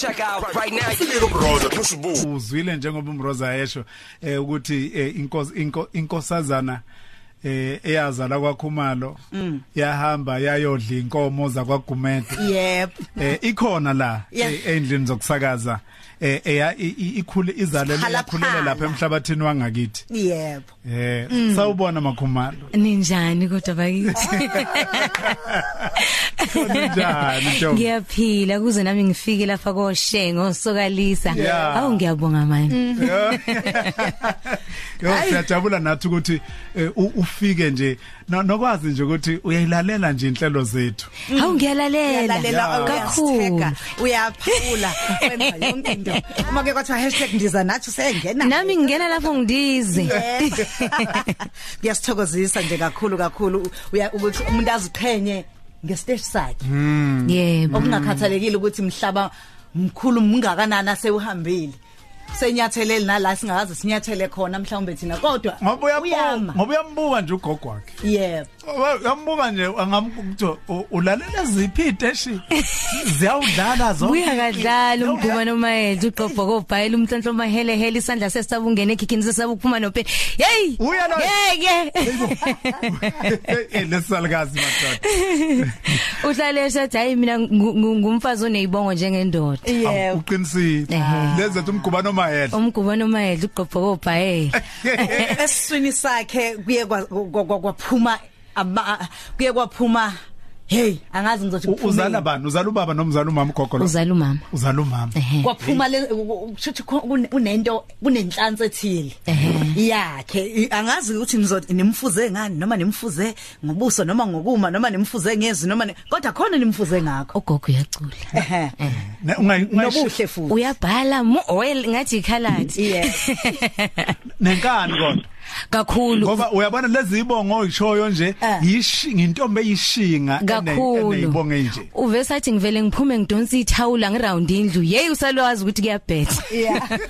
check out right now. Brother, push a boo. uzwile njengoba umroza yesho eh ukuthi eh, inkosi inko- inkosazana eh eyazala kwakhumalo yahamba yayodla inkomo zakwagumede yep eh ikhona la Yeah. eh, endlini zokusakaza eh eya- i- i- ikhule izalele Phala yakhulela phala. lapha emhlabathini wangakithi yep eh sawubona makhumalo Ninjani kodwa bakithi? njani Ntombi? Ngiyaphila kuze nami ngifike lapha koshengo sokalisa. Yeah. Awu ngiyabonga manje. Yo siyajabula nathi ukuthi eh, u- ufike nje no- nokwazi nje ukuthi uyayilalela nje inhlelo zethu. Awu ngiyalalela. lalela kakhulu. uyaphula. Wenza yonke into. Uma ke kwathiwa hashtag ndiza nathi usengena. Nami ngingena lapho ngidize. kuyasithokozisa nje kakhulu kakhulu. Ukuthi umuntu aziqhenye ngestage sakhe. Yebo. okungakhathalekile ukuthi mhlaba mkhulu mungakanani asewuhambile. Senyatheleli nala singakaze sinyathele khona mhlawumbe thina kodwa ngoba uyabuka uyama ngoba uyambuka nje ugogo wakhe yebo uyambuka nje angamkuthi ulalela ziphi iteshi ziyawudlala zonke Buya kadlala umguba nomayedla uqopho kobhayela umhlonhlo mahele hele isandla sesabungena ekhikini sesabuphuma nope. Hey! Uya la- Yeke. eh lesalikazi madoda Uhlale esathi hayi mina ngu- ngu- ngumfazi onezibongo njengendoda. yebo uqinisile Ehhe. lezethu umguba nomayedla Umguba nomayedla uqopho kobhayela. esiswini sakhe kuye kwa- kwa- kwa- kwaphuma ama- kuye kwaphuma hey angazi ngizothi U- kuphumeni. uzala bani? Uzala ubaba nomzala umama ugogo lo? Uzala umama. uzala umama. Ehhe. kwaphuma le shuthi kunento kunenhlansi ethile. Yakhe I- angazi ukuthi nizothi nimfuze ngani noma nimfuze ngobuso noma ngokuma noma nimfuze ngezi noma ni- kodwa khona nimfuze ngakho. Ugogo uyacula. ehe. Ne- ungayi- ungayishi- nobuhle futhi. Uyabhala mu oil ngathi ikhalathi. yeah nenkani kodwa? Kakhulu. ngoba uyabona lezi ibongo oyishoyo nje Ah. yishi ngintombe yishinga kakhulu. ibongo nje. Uvese athi ngivele ngiphume ngidonsa ithawula ngiround indlu. Hey usalwazi ukuthi kuyabhetha yeah.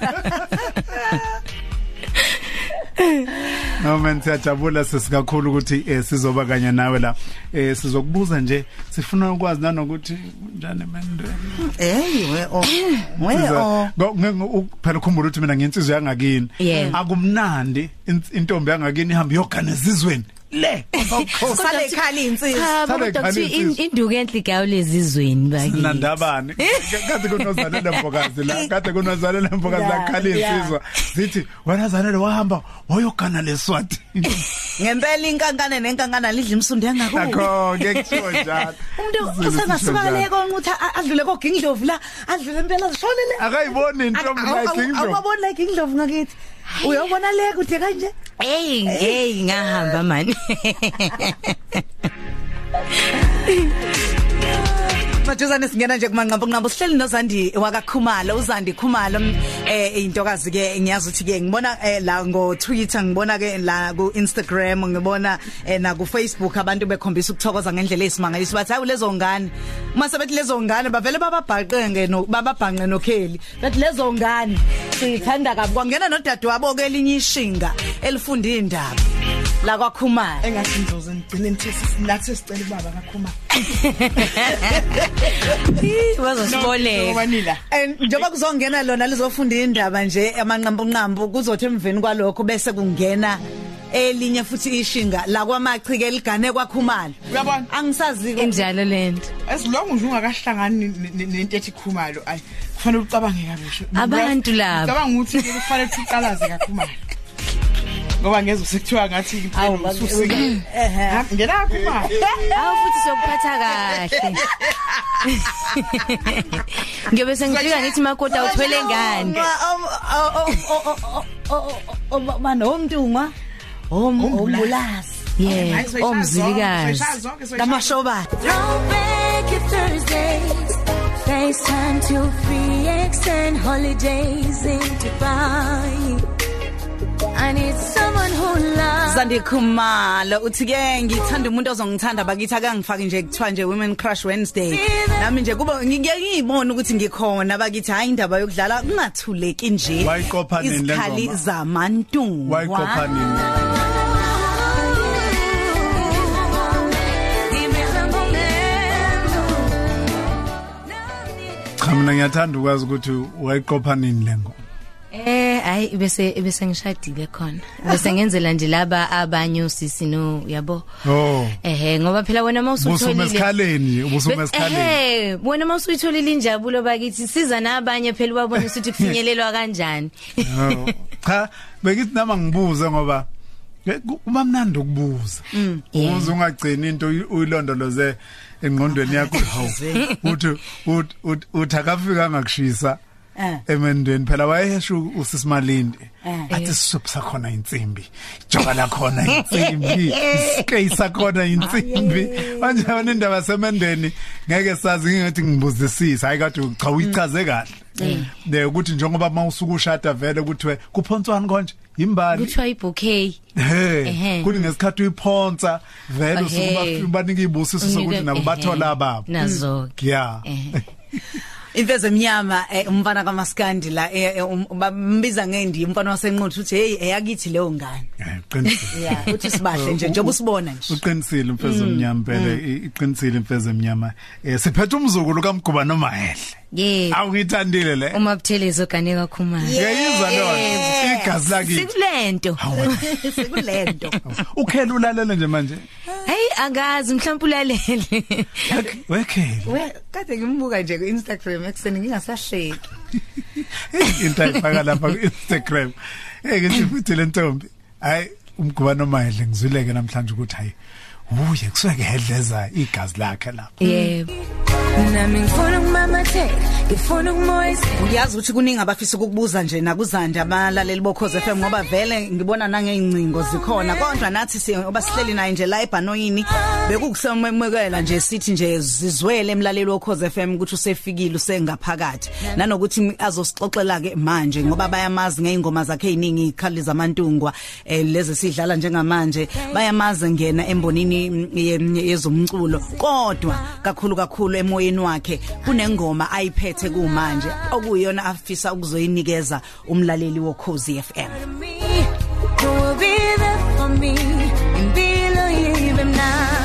no man siyajabula sesikakhulu ukuthi eh, sizoba kanye nawe la. Eh sizokubuza nje sifuna ukwazi nanokuthi njani emendweni hey we oh we Siza- oh Ngo- nge- nge- u- phela ukhumbula ukuthi mina ngiyensizwe yangakini. Yebo. akumnandi in- intombi yangakini ihamba yogana ezizweni le usale ekhala insizwa cha Sale kodwa kuthi khalinsizwa. induku enhle igawu lezizweni bakithi. Nandabani kade kunozalele mfokazi la kade kunozalele mfokazi la Yeah, khala yeah. insizwa zithi wena zalele wahamba wayogana leswati ngempela inkankana nenkankana lidla imsundo yangakubo akho ngekuthiwa njalo. Umuntu usengasuka le konqutha adlule kogingdlovu la adlule impela zishone le akayiboni intombi like indlo awubona like ingdlovu ngakithi. Uyobona le kude kanje hey hey. ngahamba man Maduzane singena nje kumanqambo nqambo sihleli noZandi wakakhumalo uZandi Khumalo. Eh intokazi ke ngiyazi ukuthi ke ngibona eh, la ngo Twitter ngibona ke la ku Instagram ngibona eh, na ku Facebook abantu bekhombisa ukuthokoza ngendlela esimangaliso bathi hayi lezo ngane. Uma sebethi lezo ngane bavele bababhaqenge no bababhanqe nokheli. Bathi lezo ngane sithanda kabi. Kwangena nodadewabo ke elinye ishinga elifunda indaba la kwakhumalo. Engasinzoze ngigcine nithesi nathi sicela ubaba kakhuma bazosiboleka ngoba nila And njengoba kuzongena lona lizofunda indaba nje amanqambo nqambo kuzothi emveni kwalokho bese kungena elinye futhi ishinga la kwamachi ke ligane kwakhumalo. Uyabona? angisazi injalo lento as long as ungakahlangani ne- ne- nento ethi khumalo ayi kufanele ucabange kabusha. Abantu laba. cabanga ukuthi ke kufanele uqalaze kakhumalo. Ngoba ngeze sekuthiwa ngathi Awu, impela bak- ususile ehe. Ha, ngena kakhumalo awu futhi sokuphatha kahle ngiyobe sengifika ngithi makoti awuthwele ngani manje omntungwa ombulazi yeah Hayi, soyishaya omzilikazi zonke, soyishaya zonke, soyishaya kamashobana Throwback your Thursdays. FaceTime to free extend holidays in Dubai. I need someone who loves. Zandi Khumalo uthi ke ngithanda umuntu ozongithanda bakithi akangifaki nje kuthiwa nje Women Crush Wednesday. Nami nje kuba ngike ngiyibona ukuthi ngikhona bakithi hayi indaba yokudlala kungathuleki nje. Wayiqopha nini le izikhali ngoma? zamantungu wayiqopha nini? Cha mina ngiyathanda ukwazi ukuthi wayiqopha nini lengo Eh hayi bese bese ngishadile khona. Bese ngenzela nje laba abanye usisi no yabo. oh Ehe ngoba phela wena mawusutholile esikhaleni ubusuma esikhaleni Eh wena mawusuyitholile injabulo bakithi siza nabanye phela ubabone ukuthi kufinyelelwa kanjani. Oh. cha bekithi nama ngibuze ngoba ku- kuba mnandi ukubuza yeah. uze ungagcini into uyi- uyilondoloze engqondweni yakho uthi uthi- uthi uthi akafika ngakushisa Eh. Emendweni phela wayesho usisimalindi Eh. athi sisuphu sakhona insimbi. Joka lakhona insimbi. Isikey sakhona insimbi. Manje yona indaba semendweni ngeke sazi ngingathi ngibuzisisa hayi kade cha uyichaze kahle. Ne ukuthi njengoba mawusuka ushada vele kuthiwe kuphonswani konje? Imbali Kuthiwa ibouquet. Ehhe. kuthi ngesikhathi uyiphonsa vele usuke banika ibusiso sokuthi nabo bathola ababo. Nazo. Yeah. Eh. Imfeze emnyama eh, umfana kaMaskandi la eh, eh, um- bambiza ngendi umfana wasenquthu uthi hey eyakithi leyo ngane. Eh, qinisile. Yeah, uthi sibahle nje njengoba usibona nje. Uqinisile mfeze omnyama phela i- iqinisile mfeze omnyama. Eh siphethe umzukulu kaMguba noMahehle. Yeah. Awungithandile le. Uma buthelezo kanika khumalo. Ngiyizwa lona. Igazi lakithi. Sikulento. Sekulento. Ukhela ulalele nje manje. Hey angazi mhlawumbe ulalele. Wekhela. We kade ngimbuka nje ku Instagram ekseni ngingasahleki. Into ayifaka lapha ku Instagram. Eh ngithi futhi le ntombi. Hayi umguba noMahehle ngizwileke namhlanje ukuthi hayi uye kusuke hedleza igazi lakhe lapha. Yebo. Nami ngifuna ukumamatheka ngifuna ukumoyisa Uyazi ukuthi kuningi abafisa ukukubuza nje nakuzanda abalaleli bokhoze FM ngoba vele ngibona nangeyincingo zikhona. Kodwa nathi siyoba sihleli naye nje la eBhanoyini bekukusememekela nje sithi nje zizwele emlaleli wokhoze FM ukuthi usefikile usengaphakathi. Nanokuthi azosixoxela ke manje ngoba bayamazi ngeingoma zakhe eziningi ikhali zamantungwa eh, lezi sidlala njengamanje. Bayamazi ngena embonini mm, ye- yezomculo. Kodwa kakhulu kakhulu emoyeni wakhe kunengoma ayiphethe kumanje okuyiyona afisa ukuzoyinikeza umlaleli wokhozi FM me who will be there for me impilo ibe mnandi.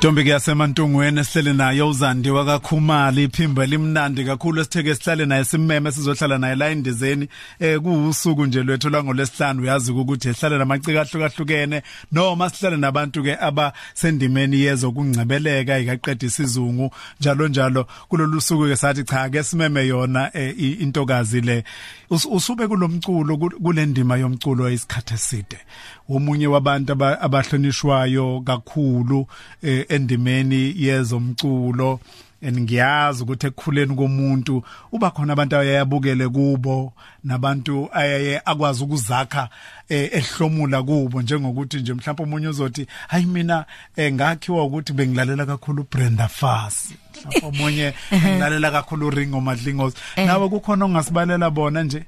Ntombi ke yasemantungweni esihlele nayo uzandiwa kakhumali iphimbo elimnandi kakhulu esitheke sihlale naye simeme sizohlala naye la indizeni eh kuusuku nje lwethu langolesihlanu uyazi ukuthi sihlale namacika ahlukahlukene noma sihlale nabantu ke abasendimeni yezokungcebeleka ikaqeda isizungu njalo njalo kulolu suku ke sathi cha ke simeme yona eh, i- intokazi le. Us- usube kulomculo ku- kulendima yomculo isikhathe eside. Omunye wabantu aba- abahlonishwayo kakhulu eh, endimeni yezomculo. Engiyazi ukuthi ekukhuleni komuntu uba khona abantu ayayabukele kubo nabantu ayaye akwazi ukuzakha eh, ehlomula kubo njengokuthi nje mhlawumbe umunye uzothi hayi mina eh, ngakhiwa ukuthi bengilalela kakhulu Brenda Fassie. Mhlawumbe omunye ngilalela kakhulu Ringo Madlingozi nawe kukhona ongasibalela bona nje?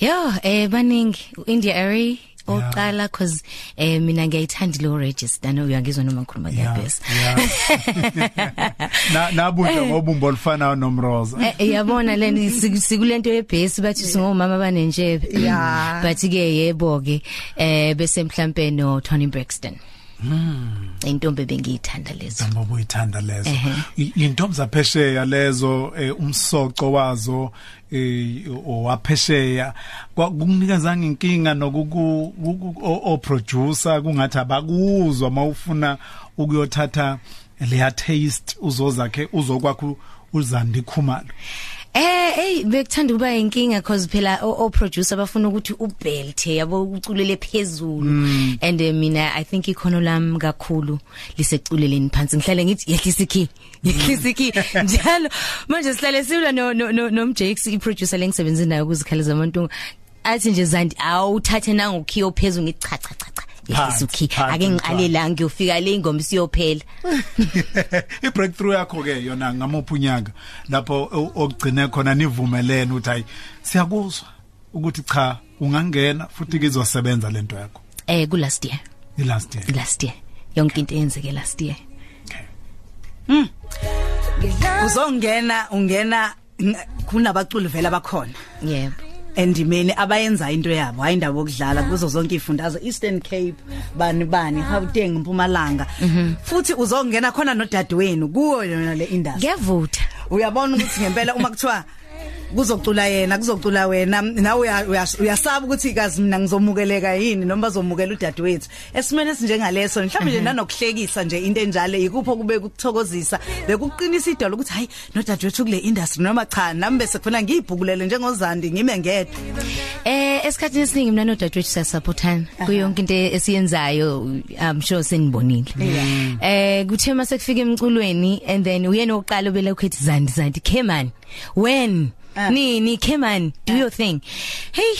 Yo eh baningi. India Airy oqala cause eh mina ngiyayithanda lo register no uyangizwa noma ngikhuluma ngiyabhesa. na nabunjwa ngobumbo olufanayo nomroza Eh yabona leni siku- sikulento yebhesi bathi singomama banenjebe. Yeah. Bathi ke yebo ke eh bese mhlambe no Tony Braxton. Hmm. Intombi bengiyithanda lezo. ngoba uyithanda lezo I- intombi zaphesheya lezo eh, umsoco wazo eh owaphesheya kunginikezanga inkinga nokuku uku- o o- producer kungathi abakuzwa mawufuna ukuyothatha leya taste uzozakhe uzokwakho uzandi khumalo Eh hey bekuthanda kuba inkinga cause phela o, o producer bafuna ukuthi ubelt yabo? Uculele phezulu. And uh, mina I think ikhono lami kakhulu liseculeleni phansi. Ngihlale ngithi yehlisa ikey yehlisa ikey njalo manje sihlale silwa no no, no, no Jakes i producer lengisebenza nayo ukuzikhaleza amantu athi nje zandi awuthathe nanga ukey ophezulu ngithi cha cha cha cha yehlisa Phansi, ukey phansi, ake ngiqale la ngiyofika le ingoma isiyophela. I breakthrough yakho ke yona ngamuphi unyaka? Lapho o- ogcine khona nivumelene ukuthi hayi siyakuzwa ukuthi cha ungangena futhi kizosebenza lento yakho. Eh ku last year. I last year. Last year. Yonke into eyenzeke last year. Uzongena ungena ng- kunabaculi vela bakhona yebo. Endimeni abayenza into yabo hayi indaba yokudlala kuzo zonke ifundazo Eastern Cape bani bani Gauteng Mpumalanga futhi uzongena khona nodadewenu kuyo yona le industry. Ngiyavutha uyabona ukuthi ngempela uma kuthiwa kuzocula yena kuzocula wena. Nawe uya- uya- uyasaba ukuthi kazi mina ngizomukeleka yini noma bazomukela udadewethu. Esimene esinjengaleso mhlawumbe nje nanokuhlekisa nje into enjalo ikupho kube kuthokozisa. Bekuqinisa idolo ukuthi hayi nodadewethu kule industry noma cha nami bese khona ngiyibhukulele njengozandi ngime ngedwa. Eh esikhathini esiningi mina nodadewethu siyasupportana kuyonke into esiyenzayo I'm sure senibonile. Eh kuthe mase kufika emculweni and then uyena oqala obela ukhethi zandi zandi Keman when? Ah. nini Keman do your thing. Hey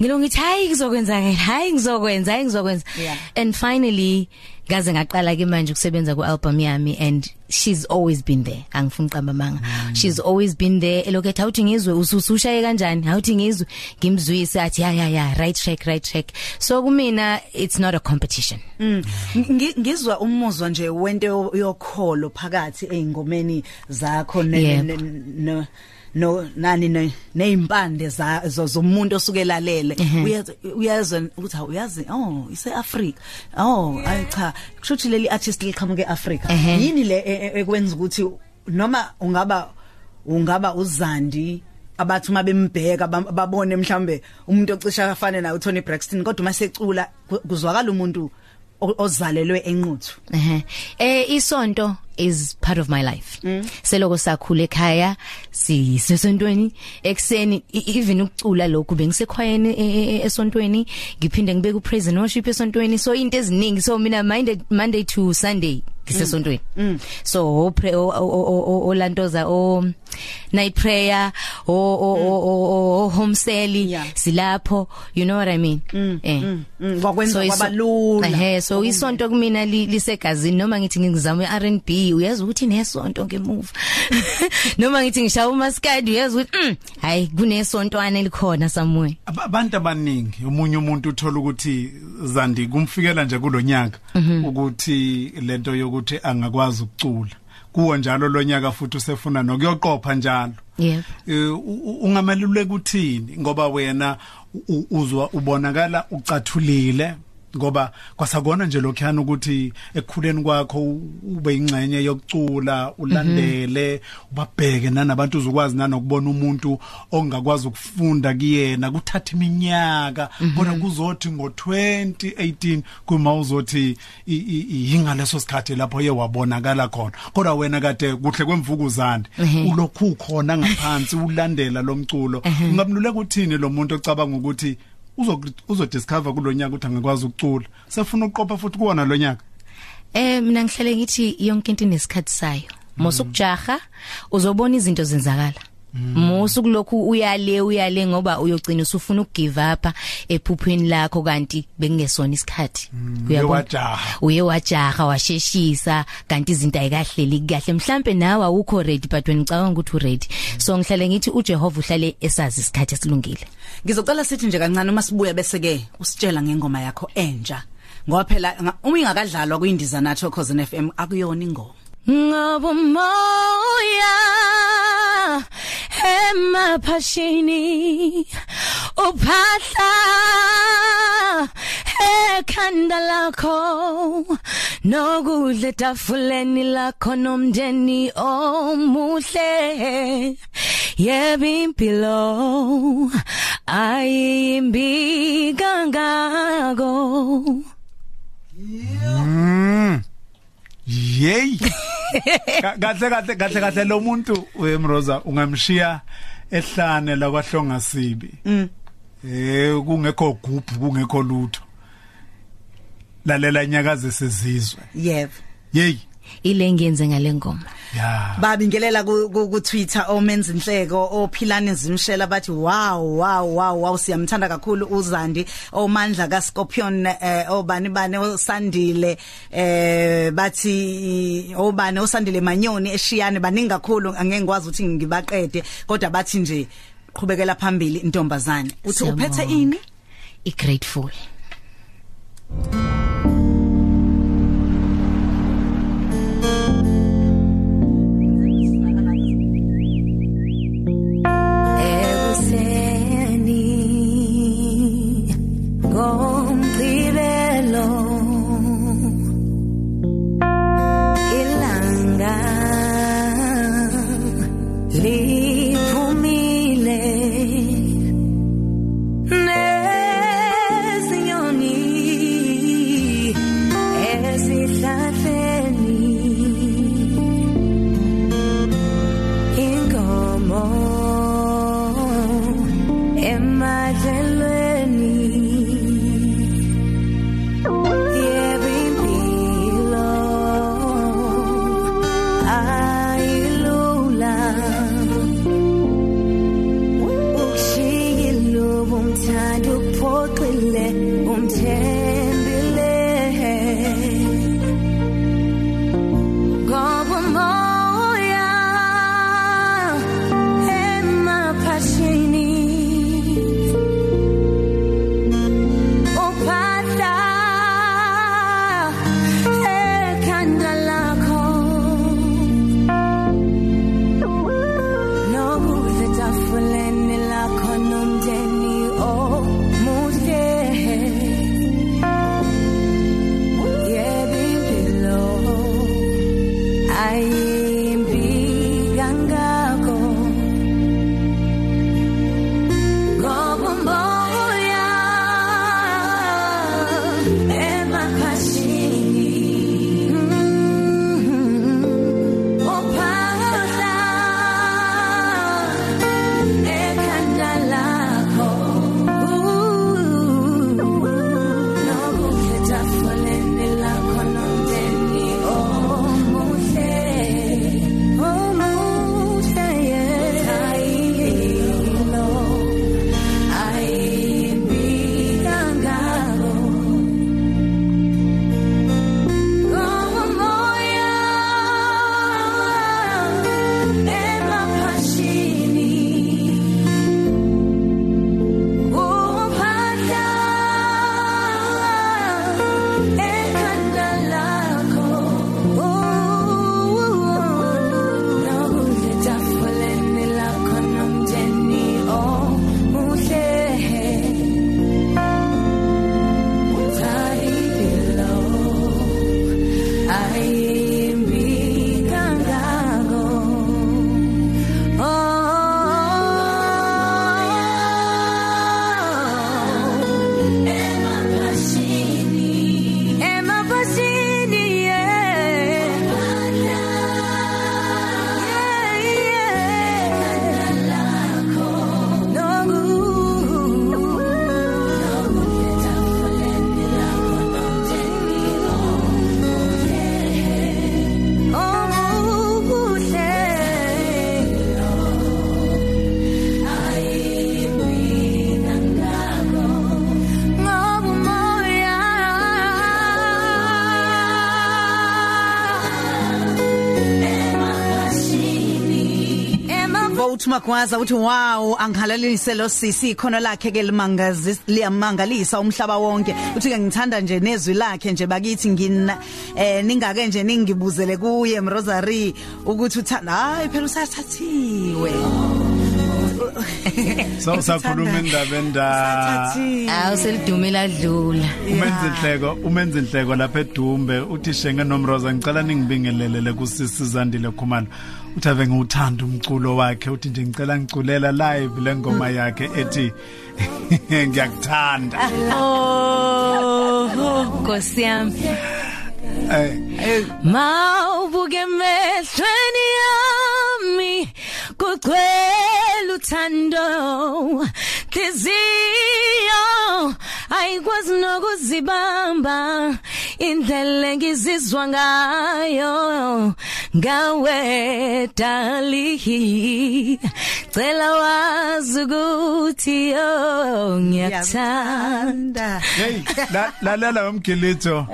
ngilo ngithi hayi kuzokwenza ke hayi ngizokwenza hayi ngizokwenza Yeah. and finally ngaze ngaqala ke manje ukusebenza ku album yami and she's always been there angifuni uqamba manga she's always been there eloketha uthi ngizwe ususushaye kanjani awuthi ngizwe ngimzwise athi ya ya ya right track right track so kumina it's not a competition Mm. Ngi- ngizwa umuzwa nje wento yo- yokholo phakathi eingomeni zakho ne- Yebo. ne- no nani ne- nezimpande za zo- zomuntu osuke lalele uyazi uyazi ukuthi uyazi oh ise Africa oh ayi cha kushuthi leli artist liqhamuke eAfrica Ehhe. yini le e- e- ekwenza ukuthi noma ungaba ungaba uzandi abathi uma bembheka babone mhlambe umuntu ocisha afane naye uTony Braxton kodwa uma secula ku- kuzwakala umuntu ozalelwe enquthu. Ehe. Eh isonto is part of my life. Seloko sakhula ekhaya sisesontweni. Ekseni e- even ukucula lokhu bengisekhwayeni e- e- e- esontweni ngiphinde ngibeke upraise and worship esontweni. So into eziningi so mina monday monday to sunday ngisesontweni. So o pray o o- o- o- o lantoza o night prayer o o o- o o home sale Yeah. silapho you know what i mean? Eh. Mm, kwakwenza iso- kwabalula ehe so isonto kumina li- lisegazini noma ngithi ngizama iR&B uyazi ukuthi nesonto ngemuva. Noma ngithi ngishaya umaskadi uyazi ukuthi mm, hayi kunesontwana elikhona somewhere Ab- abantu abaningi umunye umuntu uthola ukuthi zandi kumfikela nje kulonyaka ukuthi lento yokuthi angakwazi ukucula. Kuwo njalo lonyaka futhi usefuna nokuyoqopha njalo. Yebo. Eh, u- u- ungameluleka uthini? Ngoba wena u- u- uzwa ubonakala ucathulile. Ngoba kwasakona nje lokhuyana ukuthi ekukhuleni kwakho u- ube ingcenye yokucula ulandele ubabheke nanabantu uzokwazi nanokubona umuntu ongakwazi ukufunda kuyena kuthatha iminyaka. Kodwa kuzothi ngo2018 kuma uzothi i- i- i- yingaleso sikhathi lapho ye wabonakala khona. Kodwa wena kade kuhle kwemvukuzane ulokhu ukhona ngaphansi ulandela lomculo ungabululeka uthini lo muntu ocabanga ukuthi uzo uzodiscover kulonyaka ukuthi angakwazi ukucula. Sefuna uqopha futhi kuwona lonyaka eh mina ngihlele ngithi yonke into inesikhathi sayo. Mosukujaha uzobona izinto zenzakala. Musu kulokhu uyale uyale ngoba uyogcina usufuna ukugive up ephuphweni lakho kanti bekungesona isikhathi. Uye wajaha. uye wajaha washeshisa kanti izinto ayikahleli kahle mhlambe nawe awukho ready but wena ngicabanga ukuthi u ready so ngihlale ngithi uJehova uhlale esazi isikhathi esilungile. Ngizocela sithi nje kancane uma sibuya bese ke usitshela ngengoma yakho entsha. Ngoba phela nga- uma ingakadlalwa kuindiza nathi Cause FM akuyona ingoma. Ngoba moya emaphashini uphahla ekhanda lakho nokudle tafuleni lakho nomndeni omuhle. Yebo impilo ayimbi kangako yey. Ka- kahle kahle kahle kahle lo muntu wemroza ungamshiya ehlane la kwahlonga sibi eh kungekho gubhu kungekho lutho. Lalela inyakaze sezizwe yebo. Yey. Ile ngiyenze ngalengoma ya. Babingelela ku ku- ku Twitter omenza inhleko ophilani zimshela bathi wow wow wow wow siyamthanda kakhulu uZandi omandla ka Scorpion eh, obani bane osandile eh bathi obani osandile manyoni eshiyane baningi kakhulu angeke ngikwazi ukuthi ngibaqede. Kodwa bathi nje qhubekela phambili intombazane uthi Siyabonga. uphethe ini? I grateful ekuseni Magwaza uthi wow angihalalalise lo sisi ikhono lakhe ke limangazi liyamangalisa umhlaba wonke. Uthi ke ngithanda nje nezwi lakhe nje bakithi ngina eh ningake nje ningibuzele kuye Rosary ukuthi uthanda hayi phela usathathiwe. So sakhuluma indaba enda Usathathiwe. awu selidumela dlula umenza inhleko umenza inhleko lapha edumbe. Uthi shenge nomroza ngicela ningibingelele kusisi Zandile Khumalo. Uthi ave ngiwuthanda umculo wakhe uthi nje ngicela ngiculela live lengoma yakhe ethi ngiyakuthanda. Oh Nkosi yami. Eh. Mawubuke mehlweni yami kugcwele uthando. Hliziyo ayikwazi nokuzibamba. Indlela engizizwa ngayo ngawe dali. Cela wazi ukuthi oh ngiyakuthanda hey la- lalela umgilito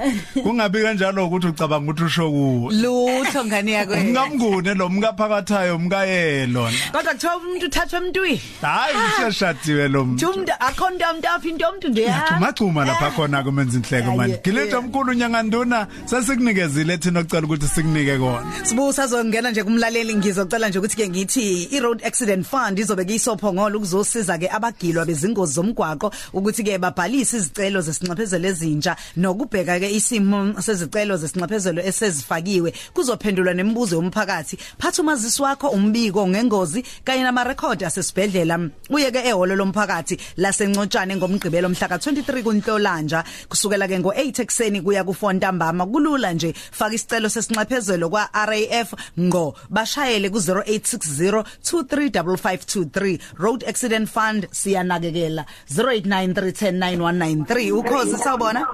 kungabi kanjalo ukuthi ucabanga ukuthi usho kuwo lutho ngani yakwe umngamngune lo mkaphakathayo umkayelo kodwa kuthiwa umuntu uthathwa emntwini. Hayi useshadiwe lo muntu Jumda akhonda umuntu aphinda umuntu ndeya Chuma chuma lapha khona kumenza inhleko Aye, manje. Gilito yeah. Omkhulu nyanganduna sesikunikezile thina ocela ukuthi sikunike kona. Sibusa zongena nje kumlaleli ngizocela nje ukuthi ke ngithi i road accident fund izobe kuyisophongolo ukuzosiza ke abagilwa bezingozi zomgwaqo ukuthi ke babhalise izicelo zesinxephezelo ezintsha nokubheka ke isimo sezicelo zesinxephezelo esezifakiwe. Kuzophendulwa nemibuzo yomphakathi. Phatha umazisi wakho umbiko ngengozi kanye nama record asesibhedlela. Uye ke ehholo lomphakathi lasencotshane ngomgqibelo mhla ka23 kuNhlolanja kusukela ke ngo8 ekseni kuya kuFontambama kulula nje. Faka isicelo sesinxephezelo kwa RAF ngo bashayele ku 0860235523 Road Accident Fund siyanakekela. 0893109193 ukhozi sawubona?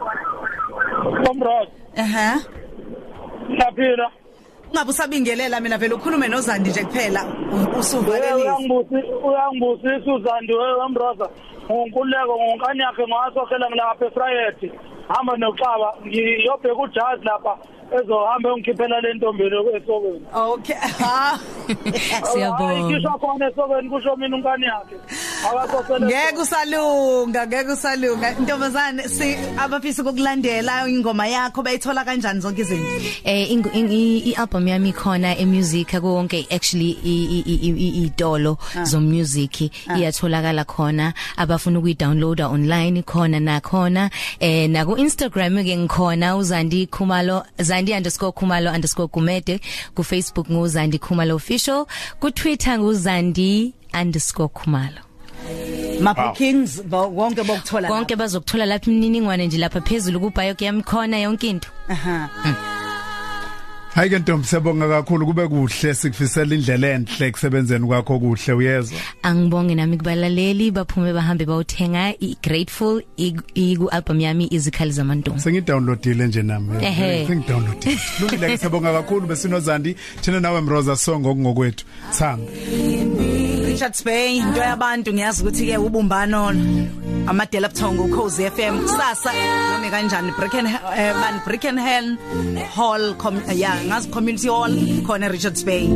Komrod, ehe. Siyaphila. ngabe usabingelela mina vele ukhulume nozandi nje kuphela? U- usuvalelisa Uyangibusi uyangibusisa uzandi wewe mroza. Ngonkuleko ngonkani yakhe ngasokhela ngilapha eFriday. Hamba noxaba ngiyobheka ujazi lapha ezohamba ungikhiphela le ntombini esokweni. okay ha Siyabonga. Ayikisho khona esokweni kusho mina unkani yakhe. Akasokhela. ngeke usalunga ngeke usalunga. Ntombazane si abafisa ukulandela ingoma yakho bayithola kanjani zonke izinto? Eh ing- ing- i album yami khona e music konke actually i- i- i- i- idolo zo music iyatholakala khona. Abafuna ukuyidownloada online khona nakhona. Eh na ku Instagram ke ngikhona uzandi khumalo zandi_khumalo_gumede ku Facebook nguzandi khumalo official. Ku Twitter nguzandi_khumalo ma bookings bo- wonke bokuthola konke bazokuthola lapha imininingwane nje lapha phezulu ku bio yami khona yonke into aha Hayi ke ntombi siyabonga kakhulu kube kuhle sikufisela indlela enhle kusebenzeni kwakho kuhle uyezwa. angibonge nami kubalaleli baphume bahambe bawuthenga i grateful iku album yami izikhali zamantombi Sengidownloadile nje nami. Ehhe. Sengidownloadile. Lungile ke siyabonga kakhulu besinozandi thina nawe Mroza Songo kungokwethu. Thanga. Richard Bay into yabantu ngiyazi ukuthi ke ubumbano amadela buthongo ukhozi FM kusasa. Noma kanjani? Brickenham man Brickenham Hall com, yeah ngazi community hall khona Richards Bay